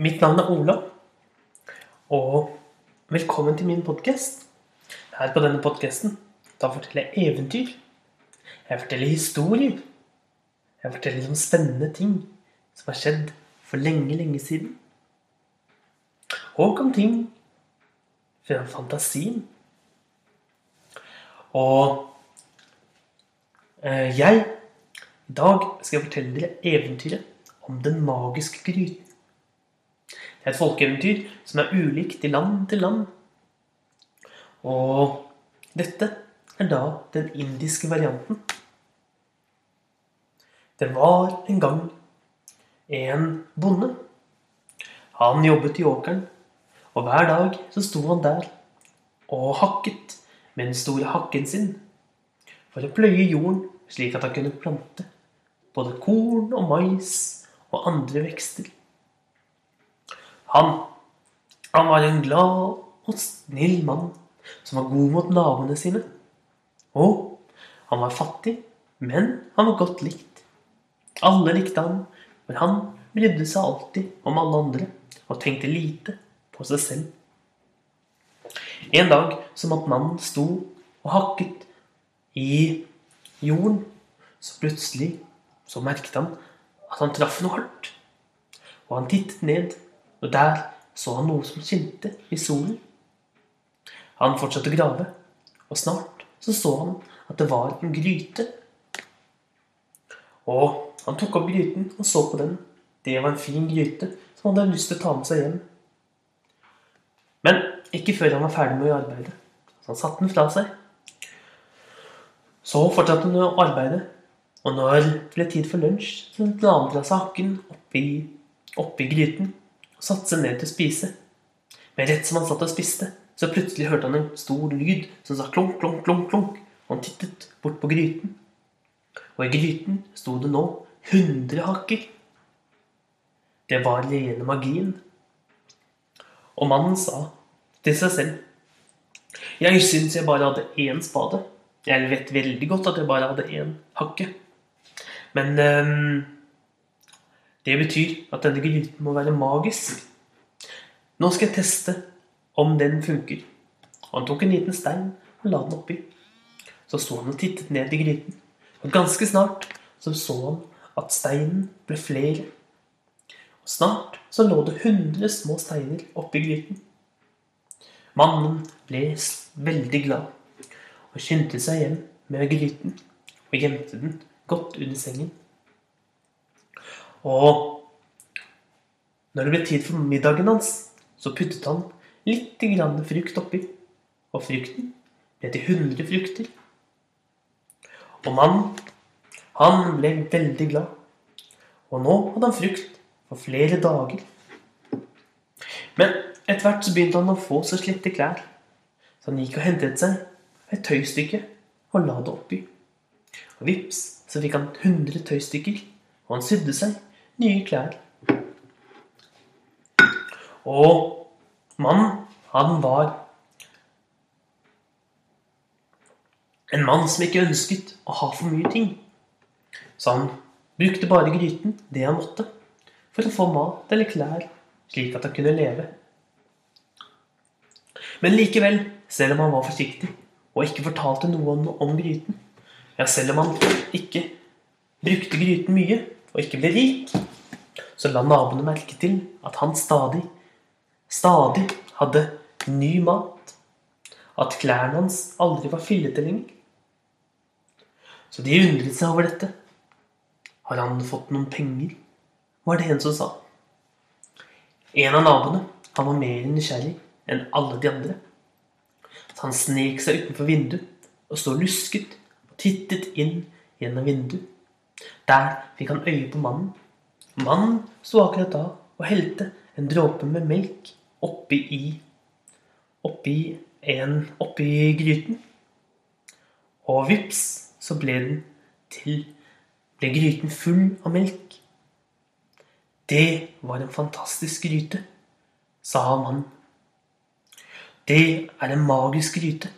Mitt navn er Ola, og velkommen til min podkast. Her på denne podkasten forteller jeg eventyr. Jeg forteller historier. Jeg forteller om spennende ting som har skjedd for lenge, lenge siden. Og om ting fra fantasien. Og eh, jeg I dag skal jeg fortelle dere eventyret om den magiske gryten. Det er et folkeeventyr som er ulikt i land til land. Og dette er da den indiske varianten. Det var en gang en bonde. Han jobbet i åkeren, og hver dag så sto han der og hakket med den store hakken sin for å pløye jorden slik at han kunne plante både korn og mais og andre vekster. Han, han var en glad og snill mann som var god mot naboene sine. Og han var fattig, men han var godt likt. Alle likte han, for han brydde seg alltid om alle andre og tenkte lite på seg selv. En dag som at mannen sto og hakket i jorden, så plutselig så merket han at han traff noe hardt. Og han tittet ned, og der så han noe som skinte i solen. Han fortsatte å grave, og snart så så han at det var en gryte. Og han tok opp gryten og så på den. Det var en fin gryte som han hadde lyst til å ta med seg hjem. Men ikke før han var ferdig med å arbeide. Så han satte den fra seg. Så fortsatte han å arbeide, og når det ble tid for lunsj, så la han fra seg hakken oppi, oppi gryten og satte seg ned til å spise. Men rett som han satt og spiste, så plutselig hørte han en stor lyd som sa klunk, klunk, klunk, klunk. Og han tittet bort på gryten. Og i gryten sto det nå 100 hakker. Det var rene magien. Og mannen sa til seg selv Jeg syns jeg bare hadde én spade. Jeg vet veldig godt at jeg bare hadde én hakke. Men øhm, det betyr at denne gryten må være magisk. Nå skal jeg teste om den funker. Han tok en liten stein og la den oppi. Så så han og tittet ned i gryten. Og ganske snart så så han at steinen ble flere. Og snart så lå det 100 små steiner oppi gryten. Mannen ble veldig glad og skyndte seg hjem med gryten og gjemte den godt under sengen. Og når det ble tid for middagen hans, så puttet han litt grann frukt oppi. Og frukten ble til 100 frukter. Og mannen, han ble veldig glad. Og nå hadde han frukt for flere dager. Men etter hvert så begynte han å få så slitte klær. Så han gikk og hentet seg et tøystykke og la det oppi. Og vips, så fikk han 100 tøystykker, og han sydde seg nye klær. Og mannen, han var en mann som ikke ønsket å ha for mye ting. Så han brukte bare gryten, det han måtte, for å få mat eller klær, slik at han kunne leve. Men likevel, selv om han var forsiktig og ikke fortalte noen om gryten, ja, selv om han ikke brukte gryten mye og ikke ble rik, så la naboene merke til at han stadig, stadig hadde ny mat. At klærne hans aldri var fillete lenger. Så de undret seg over dette. Har han fått noen penger? var det en som sa. En av naboene han var mer nysgjerrig enn alle de andre. Så han snek seg utenfor vinduet og så lusket og tittet inn gjennom vinduet. Der fikk han øye på mannen. Mannen sto akkurat da og helte en dråpe med melk oppi i oppi en oppi gryten. Og vips, så ble den til ble gryten full av melk. Det var en fantastisk gryte, sa mannen. Det er en magisk gryte.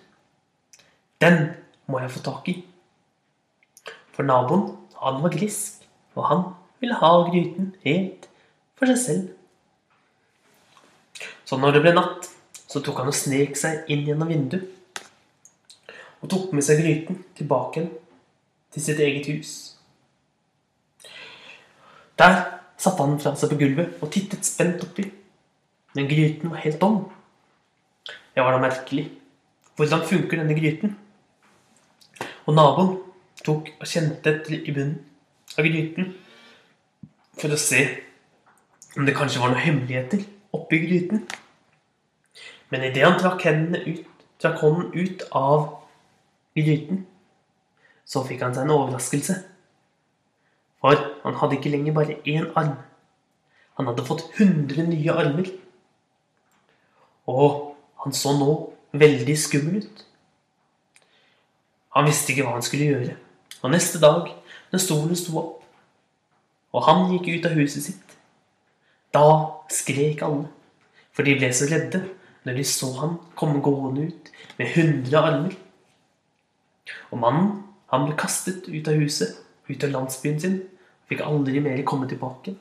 Den må jeg få tak i. For naboen, han var grisk, og han ville ha gryten helt for seg selv. Så når det ble natt, så tok han og snek seg inn gjennom vinduet. Og tok med seg gryten tilbake til sitt eget hus. Der satte han fra seg på gulvet og tittet spent oppi. Men gryten var helt tom. Det var da merkelig. Hvordan funker denne gryten? Og naboen tok og kjente etter i bunnen av gryten for å se om det kanskje var noen hemmeligheter oppi gryten. Men idet han trakk, ut, trakk hånden ut av gryten, så fikk han seg en overraskelse. For han hadde ikke lenger bare én arm. Han hadde fått 100 nye armer. Og han så nå veldig skummel ut. Han visste ikke hva han skulle gjøre. Og neste dag, når solen sto opp, og han gikk ut av huset sitt, da skrek alle, for de ble så redde når de så han komme gående ut med hundre armer. Og mannen, han ble kastet ut av huset, ut av landsbyen sin, og fikk aldri mer komme tilbake.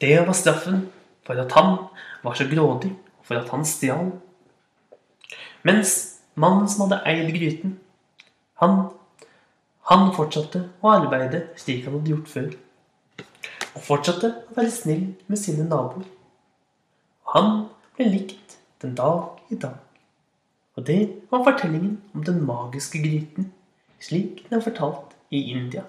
Det var straffen for at han var så grådig, og for at han stjal. Mens mannen som hadde eid gryten, han, han fortsatte å arbeide slik han hadde gjort før. Og fortsatte å være snill med sine naboer. Og Han ble likt den dag i dag. Og det var fortellingen om den magiske gryten, slik den er fortalt i India.